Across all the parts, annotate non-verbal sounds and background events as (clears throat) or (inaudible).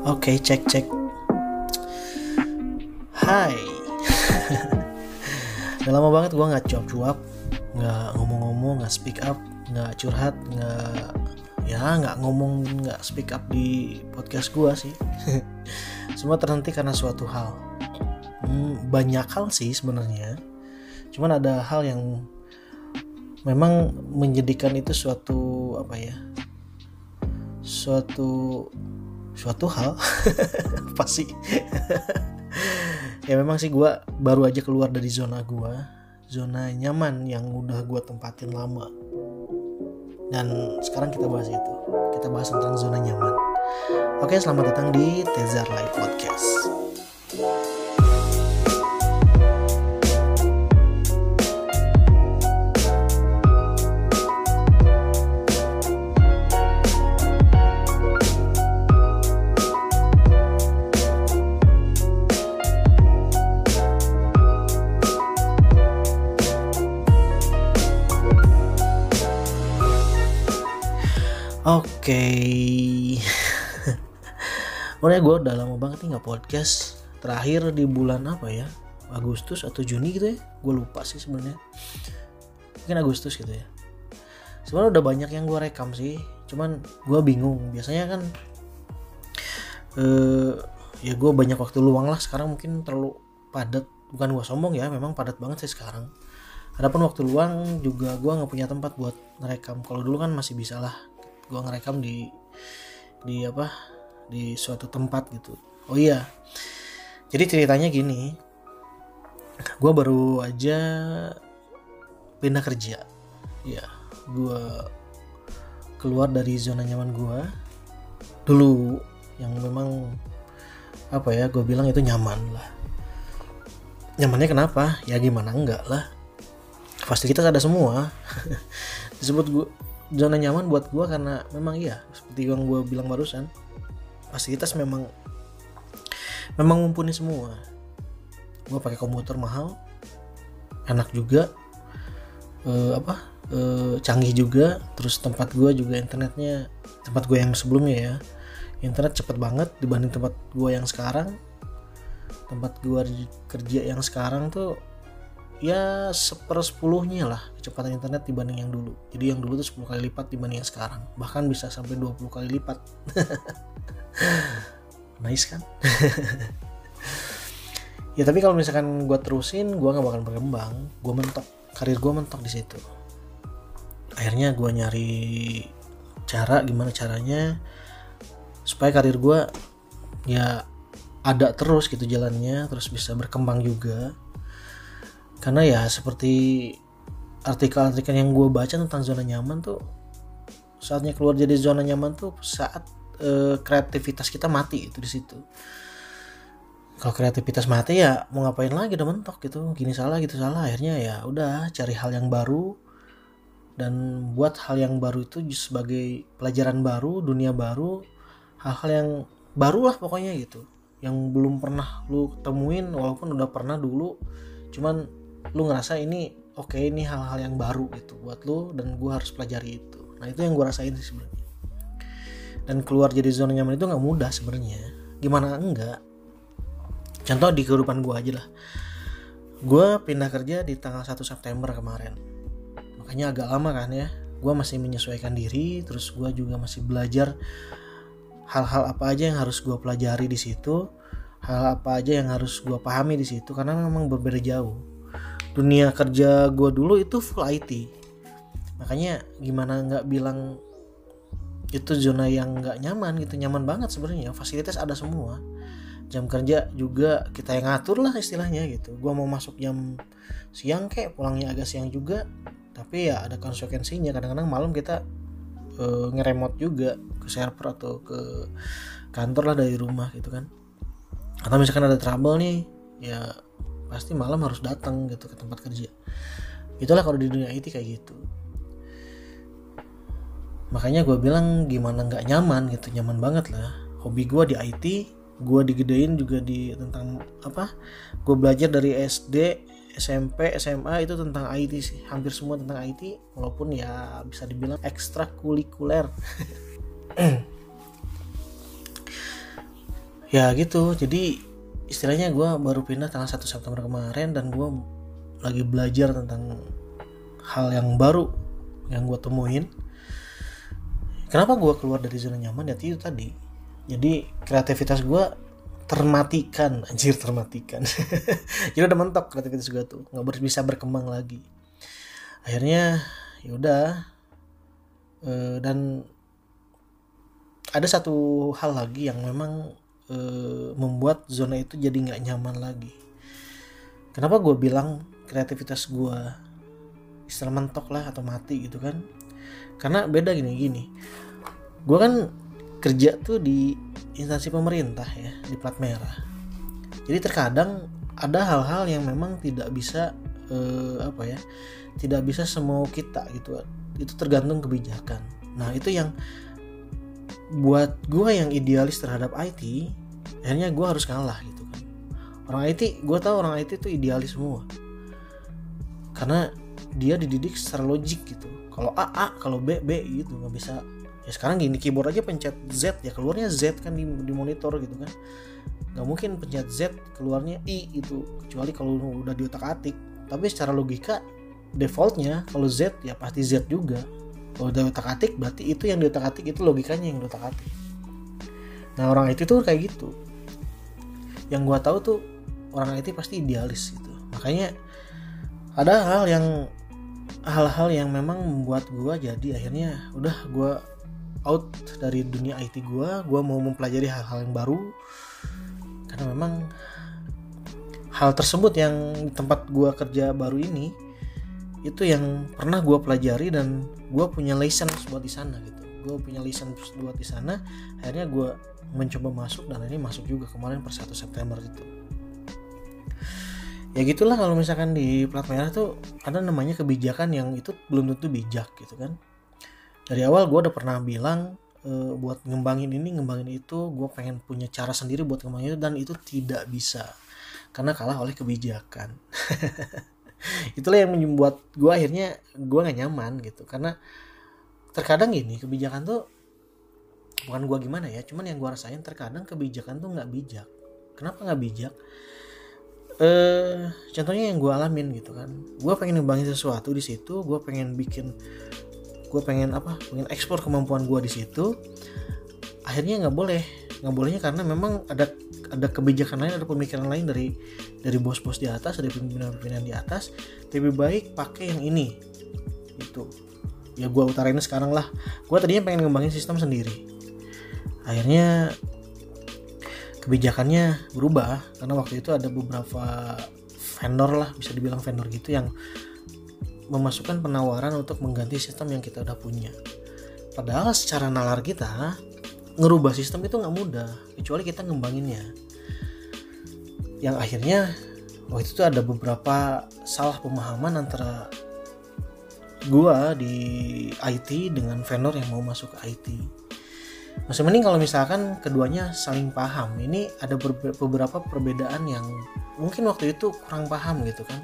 Oke, cek cek. Hai. (laughs) Udah lama banget gue nggak cuap-cuap, nggak ngomong-ngomong, nggak speak up, nggak curhat, nggak ya nggak ngomong, nggak speak up di podcast gue sih. (laughs) Semua terhenti karena suatu hal. Hmm, banyak hal sih sebenarnya. Cuman ada hal yang memang menjadikan itu suatu apa ya? Suatu suatu hal. (laughs) Pasti ya memang sih gue baru aja keluar dari zona gue zona nyaman yang udah gue tempatin lama. Dan sekarang kita bahas itu. Kita bahas tentang zona nyaman. Oke selamat datang di Tezar Live Podcast Oke, (laughs) Udah gue udah lama banget nih nggak podcast. Terakhir di bulan apa ya? Agustus atau Juni gitu ya? Gue lupa sih sebenarnya. Mungkin Agustus gitu ya. Sebenarnya udah banyak yang gue rekam sih. Cuman gue bingung. Biasanya kan eh ya gue banyak waktu luang lah. Sekarang mungkin terlalu padat. Bukan gue sombong ya, memang padat banget sih sekarang. Adapun waktu luang juga gue nggak punya tempat buat ngerekam. Kalau dulu kan masih bisa lah gue ngerekam di di apa di suatu tempat gitu. Oh iya jadi ceritanya gini gue baru aja pindah kerja. Ya gue keluar dari zona nyaman gue dulu yang memang apa ya gue bilang itu nyaman lah. Nyamannya kenapa? Ya gimana? Enggak lah. Fasilitas ada semua. (laughs) Disebut gue zona nyaman buat gue karena memang iya seperti yang gue bilang barusan fasilitas memang memang mumpuni semua. Gue pakai komputer mahal enak juga uh, apa uh, canggih juga terus tempat gue juga internetnya tempat gue yang sebelumnya ya internet cepet banget dibanding tempat gue yang sekarang. Tempat gue kerja yang sekarang tuh ya sepersepuluhnya lah kecepatan internet dibanding yang dulu. Jadi yang dulu tuh 10 kali lipat dibanding yang sekarang. Bahkan bisa sampai 20 kali lipat. (laughs) Nice kan? (laughs) Ya tapi kalau misalkan gue terusin gue nggak bakal berkembang. Gue mentok. Karir gue mentok di situ. Akhirnya gue nyari cara gimana caranya supaya karir gue ya ada terus gitu jalannya terus bisa berkembang juga karena ya seperti artikel-artikel yang gue baca tentang zona nyaman tuh saatnya keluar jadi zona nyaman tuh saat e, kreativitas kita mati itu di situ. Kalau kreativitas mati ya mau ngapain lagi udah mentok gitu. Gini salah gitu salah. Akhirnya ya udah cari hal yang baru. Dan buat hal yang baru itu sebagai pelajaran baru dunia baru hal-hal yang baru lah pokoknya gitu. Yang belum pernah lu temuin walaupun udah pernah dulu. Cuman lu ngerasa ini oke okay, ini hal-hal yang baru gitu buat lu dan gue harus pelajari itu. Nah itu yang gue rasain sih sebenarnya. Dan keluar jadi zona nyaman itu nggak mudah sebenarnya. Gimana enggak? Contoh di kehidupan gue aja lah. Gue pindah kerja di tanggal 1 September kemarin. Makanya agak lama kan ya. Gue masih menyesuaikan diri terus gue juga masih belajar hal-hal apa aja yang harus gue pelajari di situ hal apa aja yang harus gue pahami di situ karena memang berbeda jauh dunia kerja gue dulu itu full IT makanya gimana nggak bilang itu zona yang nggak nyaman gitu nyaman banget sebenarnya. Fasilitas ada semua. Jam kerja juga kita yang ngatur lah istilahnya gitu. Gue mau masuk jam siang kayak pulangnya agak siang juga. Tapi ya ada konsekuensinya. Kadang-kadang malam kita e, ngeremot juga ke server atau ke kantor lah dari rumah gitu kan. Atau misalkan ada trouble nih ya pasti malam harus datang gitu ke tempat kerja. Itulah kalau di dunia IT kayak gitu. Makanya gue bilang gimana nggak nyaman gitu nyaman banget lah. Hobi gue di IT gue digedein juga di tentang apa? Gue belajar dari SD SMP SMA itu tentang IT sih. Hampir semua tentang IT walaupun ya bisa dibilang ekstrakurikuler. (clears throat) Ya gitu jadi istilahnya gue baru pindah tanggal 1 September kemarin dan gue lagi belajar tentang hal yang baru yang gue temuin. Kenapa gue keluar dari zona nyaman? Ya itu tadi. Jadi kreativitas gue termatikan. Anjir termatikan. (laughs) Jadi udah mentok kreativitas gue tuh. Nggak bisa berkembang lagi. Akhirnya ya udah. E, dan ada satu hal lagi yang memang e, membuat zona itu jadi nggak nyaman lagi. Kenapa gue bilang kreativitas gue istilah mentok lah atau mati gitu kan? Karena beda gini gini. Gue kan kerja tuh di instansi pemerintah ya di plat merah. Jadi terkadang ada hal-hal yang memang tidak bisa eh, apa ya tidak bisa semau kita gitu. Itu tergantung kebijakan. Nah itu yang buat gue yang idealis terhadap IT akhirnya gue harus kalah gitu kan. Orang IT gue tahu orang IT itu idealis semua. Karena dia dididik secara logik gitu. Kalau A A kalau B B gitu nggak bisa. Ya sekarang gini keyboard aja pencet Z ya keluarnya Z kan di, di monitor gitu kan. Nggak mungkin pencet Z keluarnya I itu kecuali kalau udah di otak atik. Tapi secara logika defaultnya kalau Z ya pasti Z juga. Kalau udah otak atik berarti itu yang di otak atik itu logikanya yang di otak atik. Nah orang IT tuh kayak gitu yang gue tahu tuh orang IT pasti idealis gitu. Makanya ada hal yang hal-hal yang memang membuat gue jadi akhirnya udah gue out dari dunia IT gue gue mau mempelajari hal-hal yang baru. Karena memang hal tersebut yang di tempat gue kerja baru ini itu yang pernah gue pelajari dan gue punya license buat di sana gitu gue punya license buat di sana akhirnya gue mencoba masuk dan ini masuk juga kemarin per 1 September gitu ya gitulah kalau misalkan di plat merah tuh ada namanya kebijakan yang itu belum tentu bijak gitu kan. Dari awal gue udah pernah bilang e, buat ngembangin ini ngembangin itu gue pengen punya cara sendiri buat ngembangin itu dan itu tidak bisa karena kalah oleh kebijakan. (laughs) Itulah yang membuat gue akhirnya gue gak nyaman gitu karena terkadang gini kebijakan tuh bukan gue gimana ya cuman yang gue rasain terkadang kebijakan tuh nggak bijak. Kenapa nggak bijak? Eh contohnya yang gue alamin gitu kan. Gue pengen ngembangin sesuatu di situ gue pengen bikin gue pengen apa pengen ekspor kemampuan gue di situ akhirnya nggak boleh. Nggak bolehnya karena memang ada ada kebijakan lain ada pemikiran lain dari dari bos-bos di atas dari pimpinan-pimpinan di atas. Lebih baik pakai yang ini itu ya gue utarain sekarang lah. Gue tadinya pengen ngembangin sistem sendiri. Akhirnya kebijakannya berubah karena waktu itu ada beberapa vendor lah bisa dibilang vendor gitu yang memasukkan penawaran untuk mengganti sistem yang kita udah punya. Padahal secara nalar kita ngerubah sistem itu nggak mudah kecuali kita ngembanginnya. Yang akhirnya waktu itu ada beberapa salah pemahaman antara gua di IT dengan vendor yang mau masuk ke IT masih mending kalau misalkan keduanya saling paham. Ini ada beberapa perbedaan yang mungkin waktu itu kurang paham gitu kan.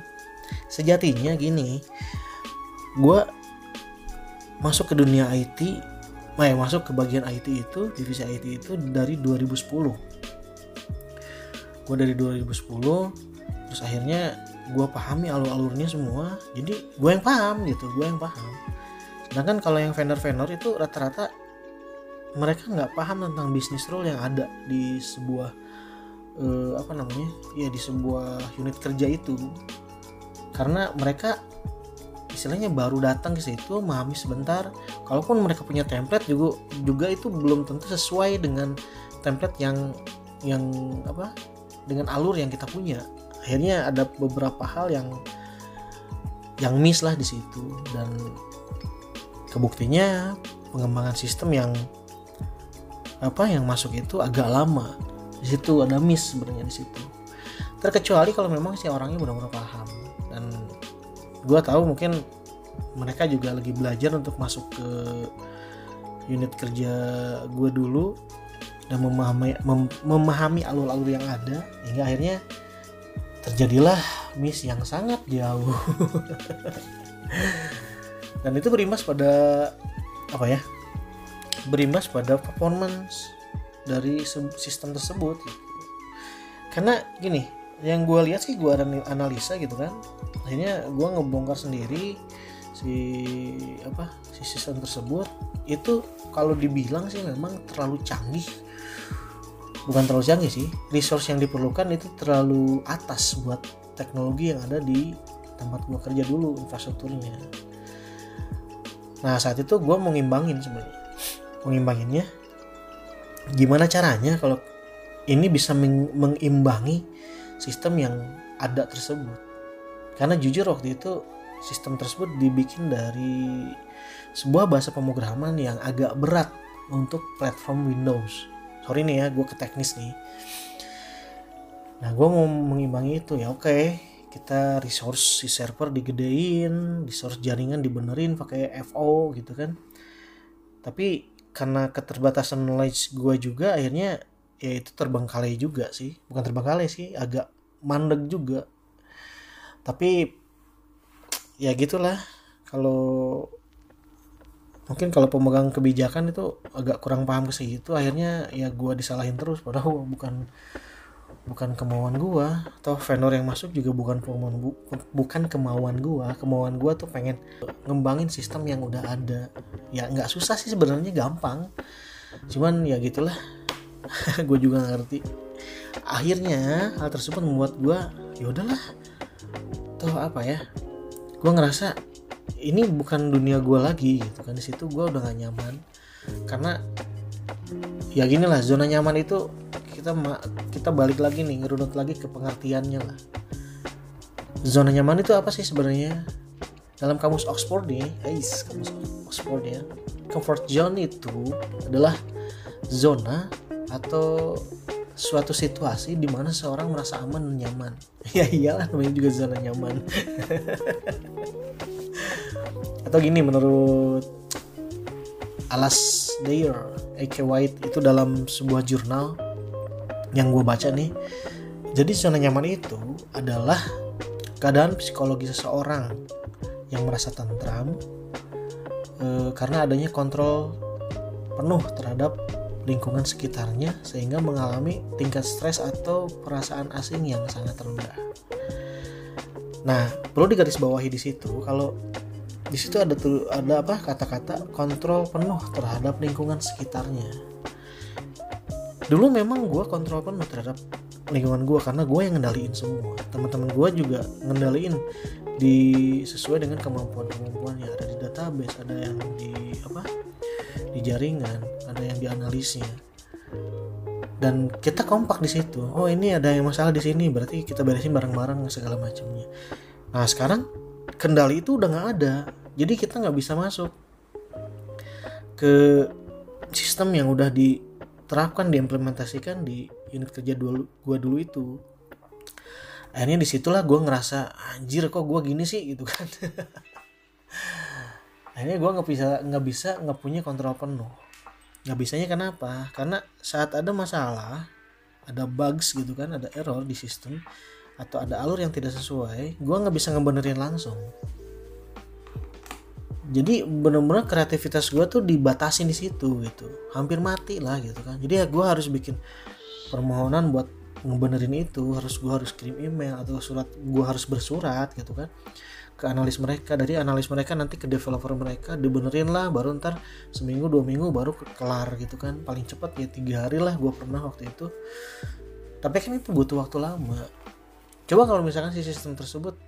Sejatinya gini gua masuk ke dunia IT Nah, masuk ke bagian IT itu, divisi IT itu dari 2010. Gue dari 2010, terus akhirnya gue pahami alur-alurnya semua. Jadi gue yang paham gitu, gue yang paham. Sedangkan kalau yang vendor-vendor itu rata-rata mereka nggak paham tentang bisnis rule yang ada di sebuah uh, apa namanya, ya di sebuah unit kerja itu. Karena mereka istilahnya baru datang ke situ memahami sebentar kalaupun mereka punya template juga juga itu belum tentu sesuai dengan template yang yang apa dengan alur yang kita punya akhirnya ada beberapa hal yang yang miss lah di situ. Dan kebuktinya pengembangan sistem yang apa yang masuk itu agak lama. Di situ ada miss sebenarnya di situ. Terkecuali kalau memang si orangnya benar-benar paham. Dan gue tahu mungkin mereka juga lagi belajar untuk masuk ke unit kerja gue dulu dan memahami mem, memahami alur-alur yang ada hingga akhirnya terjadilah miss yang sangat jauh. Dan itu berimbas pada apa ya berimbas pada performance dari sistem tersebut gitu. karena gini yang gue lihat sih gue analisa gitu kan akhirnya gue ngebongkar sendiri si apa si sistem tersebut. Itu kalau dibilang sih memang terlalu canggih bukan terlalu canggih sih. Resource yang diperlukan itu terlalu atas buat teknologi yang ada di tempat gue kerja dulu infrastrukturnya. Nah saat itu gue mau ngimbangin sebenarnya. Mengimbanginnya gimana caranya kalau ini bisa mengimbangi sistem yang ada tersebut? Karena jujur waktu itu sistem tersebut dibikin dari sebuah bahasa pemrograman yang agak berat untuk platform Windows sorry nih ya gue ke teknis nih. Nah gue mau mengimbangi itu ya oke. Okay kita resource si server digedein resource jaringan dibenerin pakai FO gitu kan. Tapi karena keterbatasan knowledge gue juga akhirnya ya itu terbengkalai juga sih. Bukan terbengkalai sih agak mandek juga. Tapi ya gitulah. Kalau mungkin kalau pemegang kebijakan itu agak kurang paham ke situ akhirnya ya gue disalahin terus padahal bukan bukan kemauan gua. Atau vendor yang masuk juga bukan kemauan bu, bukan kemauan gua. Kemauan gua tuh pengen ngembangin sistem yang udah ada. Ya nggak susah sih sebenarnya gampang. Cuman ya gitulah. (laughs) Gue juga gak ngerti. Akhirnya hal tersebut membuat gue ya udahlah. Tuh apa ya? Gue ngerasa ini bukan dunia gue lagi gitu kan. Di situ gue udah gak nyaman. Karena ya gini lah zona nyaman itu kita kita balik lagi nih ngerunut lagi ke pengertiannya lah. Zona nyaman itu apa sih sebenarnya? Dalam kamus Oxford nih guys kamus Oxford ya comfort zone itu adalah zona atau suatu situasi di mana seorang merasa aman dan nyaman. (laughs) Ya iyalah namanya juga zona nyaman (laughs) atau gini menurut Alas Dayer A.K. White itu dalam sebuah jurnal yang gue baca nih jadi zona nyaman itu adalah keadaan psikologi seseorang yang merasa tentram e, karena adanya kontrol penuh terhadap lingkungan sekitarnya sehingga mengalami tingkat stres atau perasaan asing yang sangat rendah. Nah, perlu digarisbawahi di situ kalau di situ ada tuh ada apa kata-kata kontrol penuh terhadap lingkungan sekitarnya. Dulu memang gue kontrol penuh terhadap lingkungan gue karena gue yang ngendaliin semua. Teman-teman gue juga ngendaliin di sesuai dengan kemampuan-kemampuan yang ada di database ada yang di apa di jaringan ada yang di analisnya dan kita kompak di situ. Oh ini ada yang masalah di sini berarti kita beresin bareng-bareng segala macamnya. Nah sekarang kendali itu udah nggak ada. Jadi kita nggak bisa masuk ke sistem yang udah di terapkan diimplementasikan di unit kerja dulu gue dulu itu. Akhirnya di situlah gue ngerasa anjir kok gue gini sih? Gitu kan. (laughs) Akhirnya gue nggak bisa nggak bisa nggak punya kontrol penuh. Nggak bisanya kenapa? Karena saat ada masalah ada bugs gitu kan ada error di sistem atau ada alur yang tidak sesuai gue nggak bisa ngebenerin langsung. Jadi bener-bener kreativitas gue tuh dibatasin di situ gitu. Hampir mati lah gitu kan. Jadi ya gue harus bikin permohonan buat ngebenerin itu. Harus gue harus kirim email atau surat gue harus bersurat gitu kan ke analis mereka. Dari analis mereka nanti ke developer mereka dibenerin lah baru ntar seminggu dua minggu baru kelar gitu kan. Paling cepat ya tiga hari lah gue pernah waktu itu. Tapi kan itu butuh waktu lama coba kalau misalkan si sistem tersebut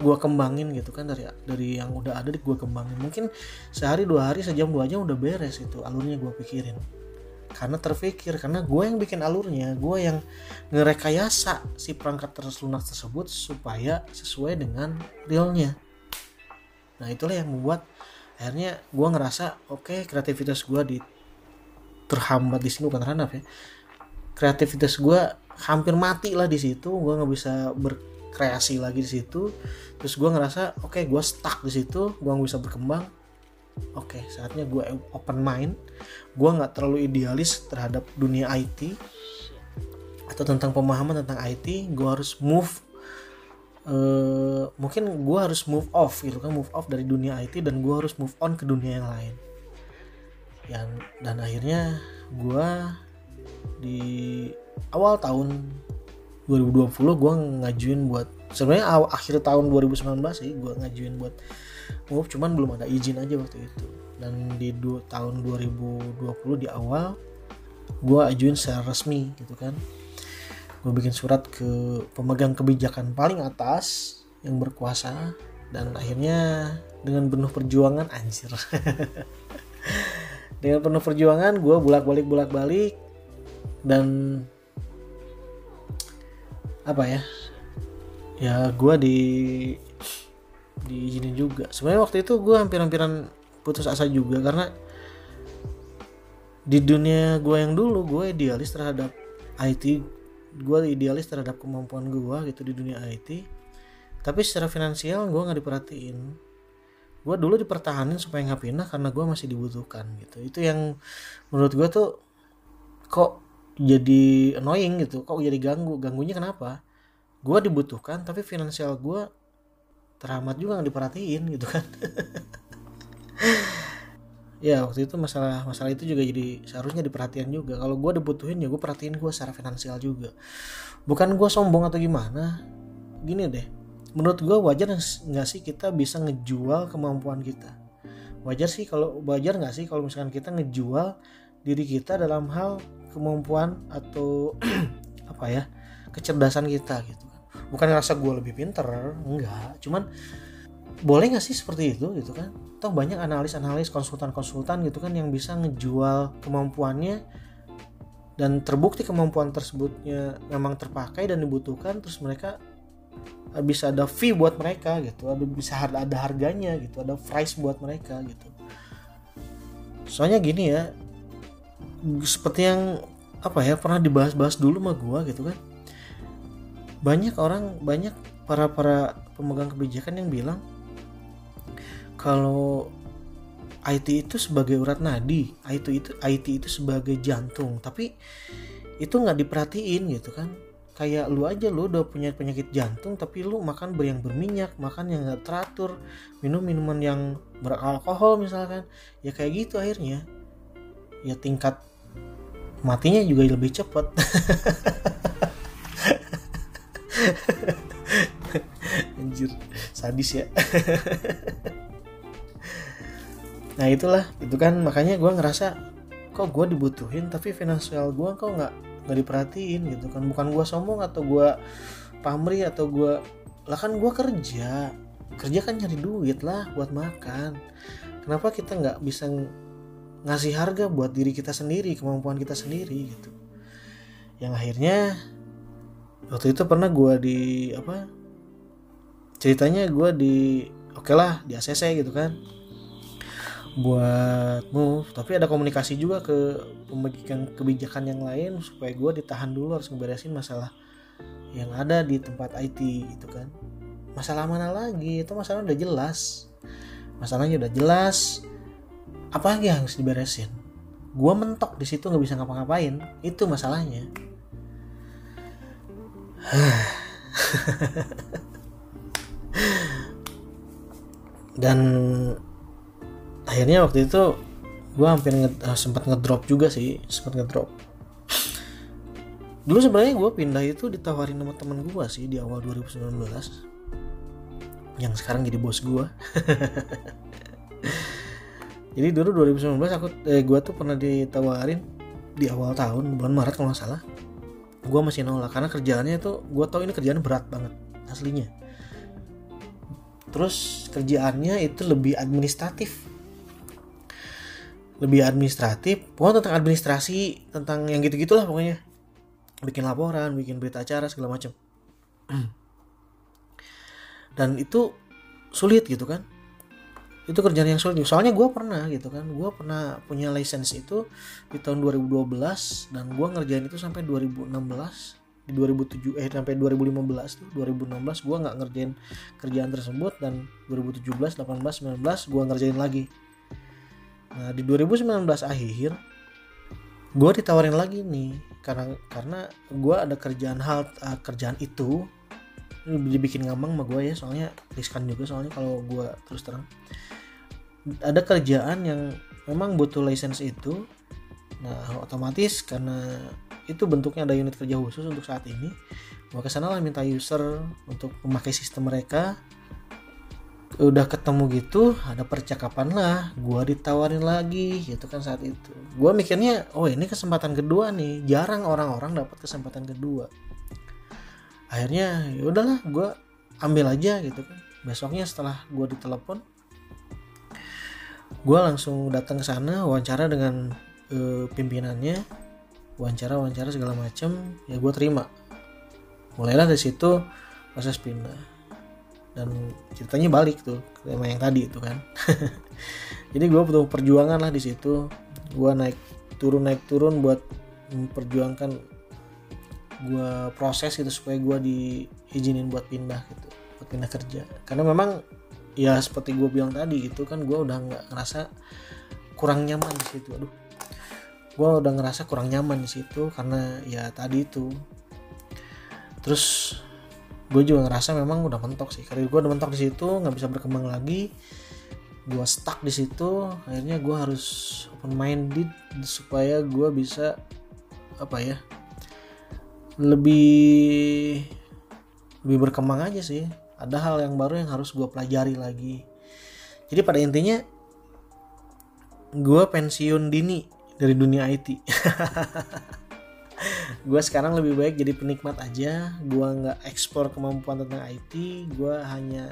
gue kembangin gitu kan dari dari yang udah ada di gue kembangin. Mungkin sehari dua hari sejam dua jam udah beres itu alurnya gue pikirin. Karena terpikir karena gue yang bikin alurnya gue yang ngerekayasa si perangkat terus lunak tersebut supaya sesuai dengan realnya. Nah itulah yang membuat akhirnya gue ngerasa oke okay, kreativitas gue di terhambat di sini bukan terhambat ya. Kreativitas gue hampir mati lah di situ gue nggak bisa ber kreasi lagi di situ. Terus gue ngerasa oke okay, gue stuck di situ gue nggak bisa berkembang. Oke okay, saatnya gue open mind. Gue nggak terlalu idealis terhadap dunia IT atau tentang pemahaman tentang IT gue harus move uh, mungkin gue harus move off gitu kan move off dari dunia IT dan gue harus move on ke dunia yang lain. Yang dan akhirnya gue di awal tahun 2020 gue ngajuin buat sebenarnya akhir tahun 2019 sih gue ngajuin buat move cuman belum ada izin aja waktu itu. Dan di du tahun 2020 di awal gue ajuin secara resmi gitu kan. Gue bikin surat ke pemegang kebijakan paling atas yang berkuasa dan akhirnya dengan penuh perjuangan anjir. (laughs) Dengan penuh perjuangan gue bolak balik bolak balik dan apa ya? Ya gue di diizinin juga. Sebenarnya waktu itu gue hampir-hampiran putus asa juga karena di dunia gue yang dulu gue idealis terhadap IT gue idealis terhadap kemampuan gue gitu di dunia IT tapi secara finansial gue nggak diperhatiin. Gue dulu dipertahanin supaya nggak pindah karena gue masih dibutuhkan gitu. Itu yang menurut gue tuh kok jadi annoying gitu. Kok jadi ganggu? Ganggunya kenapa? Gue dibutuhkan tapi finansial gue teramat juga nggak diperhatiin gitu kan. (laughs) Ya waktu itu masalah masalah itu juga jadi seharusnya diperhatikan juga. Kalau gue dibutuhin ya gue perhatiin gue secara finansial juga. Bukan gue sombong atau gimana gini deh. Menurut gue wajar nggak sih kita bisa ngejual kemampuan kita? Wajar sih kalau wajar nggak sih kalau misalkan kita ngejual diri kita dalam hal kemampuan atau (clears throat) apa ya kecerdasan kita gitu. Bukan ngerasa gue lebih pinter enggak. Cuman boleh nggak sih seperti itu gitu kan? Toh banyak analis-analis konsultan-konsultan gitu kan yang bisa ngejual kemampuannya dan terbukti kemampuan tersebutnya memang terpakai dan dibutuhkan terus mereka bisa ada fee buat mereka gitu ada bisa ada harganya gitu ada price buat mereka gitu. Soalnya gini ya seperti yang apa ya pernah dibahas-bahas dulu sama gua gitu kan banyak orang banyak para para pemegang kebijakan yang bilang kalau IT itu sebagai urat nadi, IT itu IT itu sebagai jantung, tapi itu nggak diperhatiin gitu kan. Kayak lu aja lu udah punya penyakit jantung tapi lu makan ber yang berminyak, makan yang nggak teratur, minum minuman yang beralkohol misalkan, ya kayak gitu akhirnya. Ya tingkat matinya juga lebih cepat. Anjir, sadis ya. nah itulah itu kan makanya gue ngerasa kok gue dibutuhin tapi finansial gue kok nggak nggak diperhatiin gitu kan bukan gue sombong atau gue pamri atau gue lah kan gue kerja kerja kan nyari duit lah buat makan kenapa kita nggak bisa ngasih harga buat diri kita sendiri kemampuan kita sendiri gitu. Yang akhirnya waktu itu pernah gue di apa ceritanya gue di oke okay lah di ACC gitu kan. Buat move tapi ada komunikasi juga ke pemegang kebijakan yang lain supaya gue ditahan dulu harus ngeberesin masalah yang ada di tempat IT itu kan. Masalah mana lagi? Itu masalah udah jelas. Masalahnya udah jelas apa lagi yang harus diberesin? Gue mentok di situ nggak bisa ngapa-ngapain. Itu masalahnya. (sighs) Dan akhirnya waktu itu gue hampir nge, uh, sempat ngedrop juga sih sempat ngedrop. Dulu sebenarnya gue pindah itu ditawarin sama teman gue sih di awal 2019 yang sekarang jadi bos gue (laughs) jadi dulu 2019 aku eh, gue tuh pernah ditawarin di awal tahun bulan Maret kalau nggak salah. Gue masih nolak karena kerjaannya itu gue tau ini kerjaan berat banget aslinya. Terus kerjaannya itu lebih administratif. Lebih administratif pokoknya tentang administrasi tentang yang gitu gitulah pokoknya. Bikin laporan bikin berita acara segala macam (clears throat) dan itu sulit gitu kan itu kerjaan yang sulit soalnya gue pernah gitu kan. Gue pernah punya license itu di tahun 2012 dan gue ngerjain itu sampai 2016 di 2007 eh sampai 2015 tuh. 2016 gue nggak ngerjain kerjaan tersebut dan 2017 18 19 gue ngerjain lagi. Nah di 2019 akhir gue ditawarin lagi nih. Karena karena gue ada kerjaan hal uh, kerjaan itu dibikin ngambang sama gue ya. Soalnya riskan juga soalnya kalau gue terus terang ada kerjaan yang memang butuh license itu. Nah otomatis karena itu bentuknya ada unit kerja khusus untuk saat ini gue ke sana lah minta user untuk memakai sistem mereka. Udah ketemu gitu ada percakapan lah gue ditawarin lagi gitu kan saat itu. Gue mikirnya oh ini kesempatan kedua nih. Jarang orang-orang dapat kesempatan kedua. Akhirnya ya udahlah gue ambil aja gitu kan. Besoknya setelah gue ditelepon gue langsung datang ke sana wawancara dengan uh, pimpinannya. Wawancara wawancara segala macam ya gue terima. Mulailah dari situ proses pindah. Dan ceritanya balik tuh tema yang tadi itu kan. (laughs) Jadi gue butuh perjuangan lah di situ. Gue naik turun naik turun buat memperjuangkan gue proses itu supaya gue diizinin buat pindah gitu buat pindah kerja. Karena memang ya seperti gue bilang tadi gitu kan gue udah nggak ngerasa kurang nyaman di situ. Aduh. Gue udah ngerasa kurang nyaman di situ karena ya tadi itu. Terus gue juga ngerasa memang udah mentok sih. Karir gue udah mentok di situ nggak bisa berkembang lagi. Gue stuck di situ akhirnya gue harus open minded supaya gue bisa apa ya lebih lebih berkembang aja sih ada hal yang baru yang harus gue pelajari lagi. Jadi pada intinya gue pensiun dini dari dunia IT (laughs) gue sekarang lebih baik jadi penikmat aja. Gue nggak ekspor kemampuan tentang IT gue hanya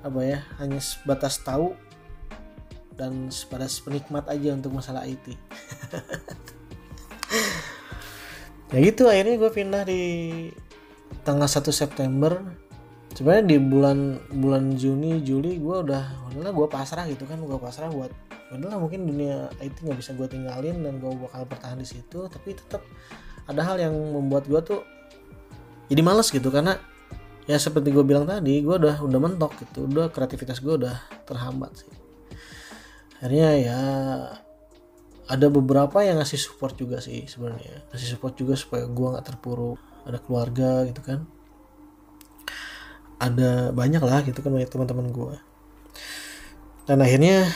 apa ya hanya sebatas tahu dan sebatas penikmat aja untuk masalah IT (laughs) ya gitu akhirnya gue pindah di tanggal 1 September sebenarnya di bulan bulan Juni Juli gue udah udahlah gue pasrah gitu kan gue pasrah buat udahlah mungkin dunia IT nggak bisa gue tinggalin dan gue bakal bertahan di situ tapi tetap ada hal yang membuat gue tuh jadi males gitu karena ya seperti gue bilang tadi gue udah udah mentok gitu udah kreativitas gue udah terhambat sih. Akhirnya ya ada beberapa yang ngasih support juga sih sebenarnya ngasih support juga supaya gue nggak terpuruk ada keluarga gitu kan ada banyak lah gitu kan banyak teman-teman gue dan akhirnya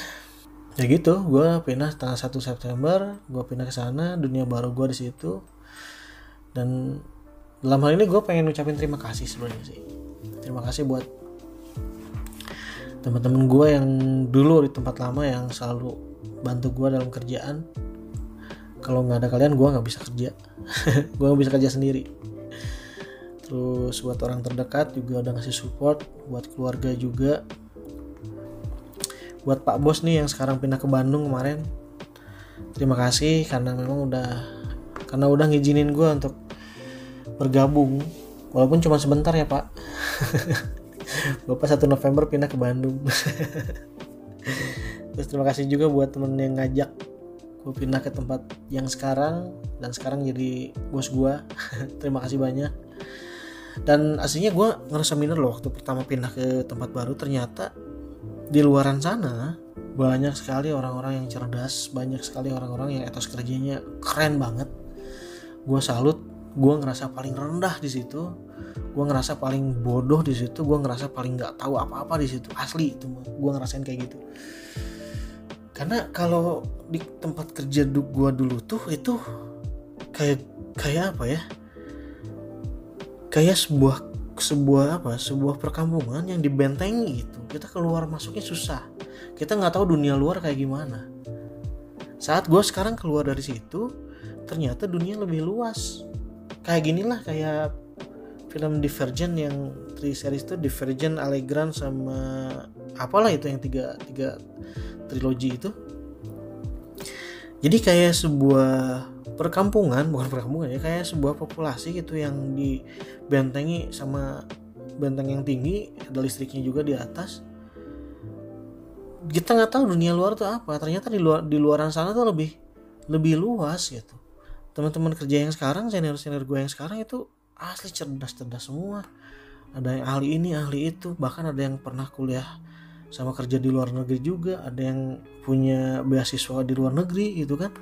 ya gitu gue pindah tanggal 1 September gue pindah ke sana dunia baru gue di situ. Dan dalam hal ini gue pengen ucapin terima kasih sebenarnya sih. Terima kasih buat teman-teman gue yang dulu di tempat lama yang selalu bantu gue dalam kerjaan. Kalau nggak ada kalian gue nggak bisa kerja. (laughs) Gue nggak bisa kerja sendiri terus buat orang terdekat juga udah ngasih support buat keluarga juga. Buat pak bos nih yang sekarang pindah ke Bandung kemarin. Terima kasih karena memang udah karena udah ngizinin gue untuk bergabung. Walaupun cuma sebentar ya pak. (laughs) Bapak satu November pindah ke Bandung. (laughs) Terus terima kasih juga buat temen yang ngajak gue pindah ke tempat yang sekarang. Dan sekarang jadi bos gue (laughs) terima kasih banyak dan aslinya gue ngerasa minder loh waktu pertama pindah ke tempat baru. Ternyata di luaran sana banyak sekali orang-orang yang cerdas banyak sekali orang-orang yang etos kerjanya keren banget. Gue salut gue ngerasa paling rendah di situ gue ngerasa paling bodoh di situ gue ngerasa paling nggak tahu apa-apa di situ. Asli itu gue ngerasain kayak gitu. Karena kalau di tempat kerja gue dulu tuh itu kayak kayak apa ya kayak sebuah sebuah apa sebuah perkampungan yang dibentengi gitu. Kita keluar masuknya susah. Kita nggak tahu dunia luar kayak gimana. Saat gue sekarang keluar dari situ ternyata dunia lebih luas. Kayak gini lah kayak film Divergent yang tri series itu Divergent, Allegram sama apalah itu yang tiga tiga trilogi itu. Jadi kayak sebuah perkampungan bukan perkampungan ya kayak sebuah populasi gitu yang dibentengi sama benteng yang tinggi ada listriknya juga di atas. Kita nggak tahu dunia luar tuh apa. Ternyata di luar di luaran sana tuh lebih lebih luas gitu. Teman-teman kerja yang sekarang senior senior gue yang sekarang itu asli cerdas cerdas semua. Ada yang ahli ini ahli itu. Bahkan ada yang pernah kuliah sama kerja di luar negeri juga. Ada yang punya beasiswa di luar negeri gitu kan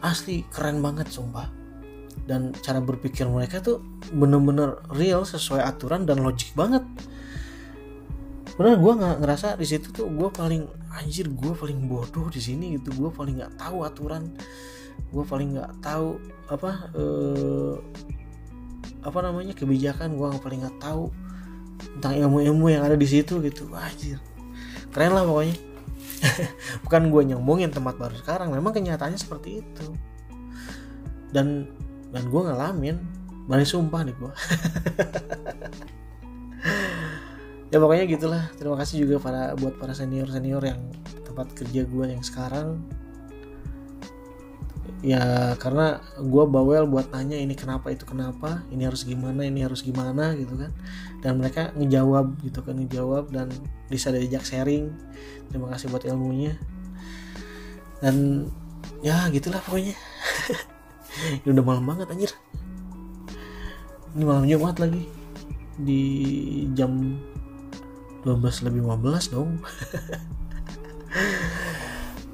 asli keren banget sumpah. Dan cara berpikir mereka tuh bener-bener real sesuai aturan dan logik banget. Sebenarnya gue nggak ngerasa di situ tuh gue paling anjir gue paling bodoh di sini gitu. Gue paling nggak tahu aturan. Gue paling nggak tahu apa eh, apa namanya kebijakan. Gue paling nggak tahu tentang ilmu-ilmu yang ada di situ gitu. Anjir. Keren lah pokoknya (laughs) bukan gue nyombongin tempat baru sekarang memang kenyataannya seperti itu. Dan dan gue ngalamin berani sumpah nih gue (laughs) ya pokoknya gitulah. Terima kasih juga para buat para senior senior yang tempat kerja gue yang sekarang ya karena gue bawel buat nanya ini kenapa itu kenapa ini harus gimana ini harus gimana gitu kan. Dan mereka ngejawab gitu kan ngejawab dan bisa diajak sharing. Terima kasih buat ilmunya. Dan ya gitulah pokoknya. (laughs) Ini udah malam banget anjir. Ini malam Jumat lagi. Di jam 12 lebih 15 dong. (laughs)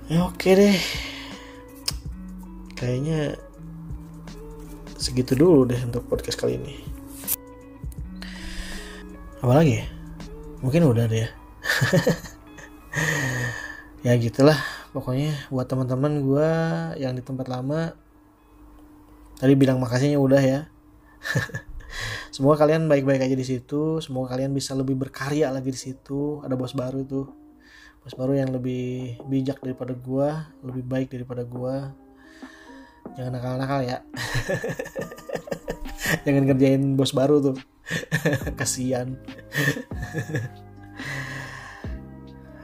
Ya oke deh kayaknya segitu dulu deh untuk podcast kali ini apa lagi ya mungkin udah deh ya (laughs) ya gitulah pokoknya buat teman-teman gue yang di tempat lama tadi bilang makasihnya udah ya (laughs) Semoga kalian baik-baik aja di situ. Semoga kalian bisa lebih berkarya lagi di situ. Ada bos baru tuh. Bos baru yang lebih bijak daripada gua, lebih baik daripada gua. Jangan nakal-nakal ya. Jangan kerjain bos baru tuh. Kasian.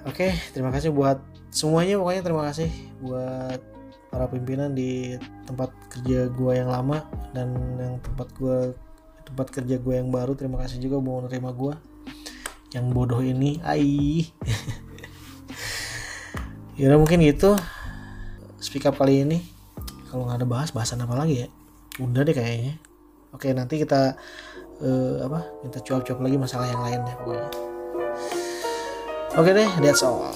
Oke, terima kasih buat semuanya pokoknya terima kasih buat para pimpinan di tempat kerja gua yang lama dan yang tempat gua tempat kerja gue yang baru terima kasih juga mau nerima gue yang bodoh ini ai (laughs) ya mungkin gitu speak up kali ini kalau nggak ada bahas bahasan apa lagi ya? Udah deh kayaknya. Oke nanti kita uh, apa kita cuap-cuap lagi masalah yang lain deh pokoknya. Oke deh that's all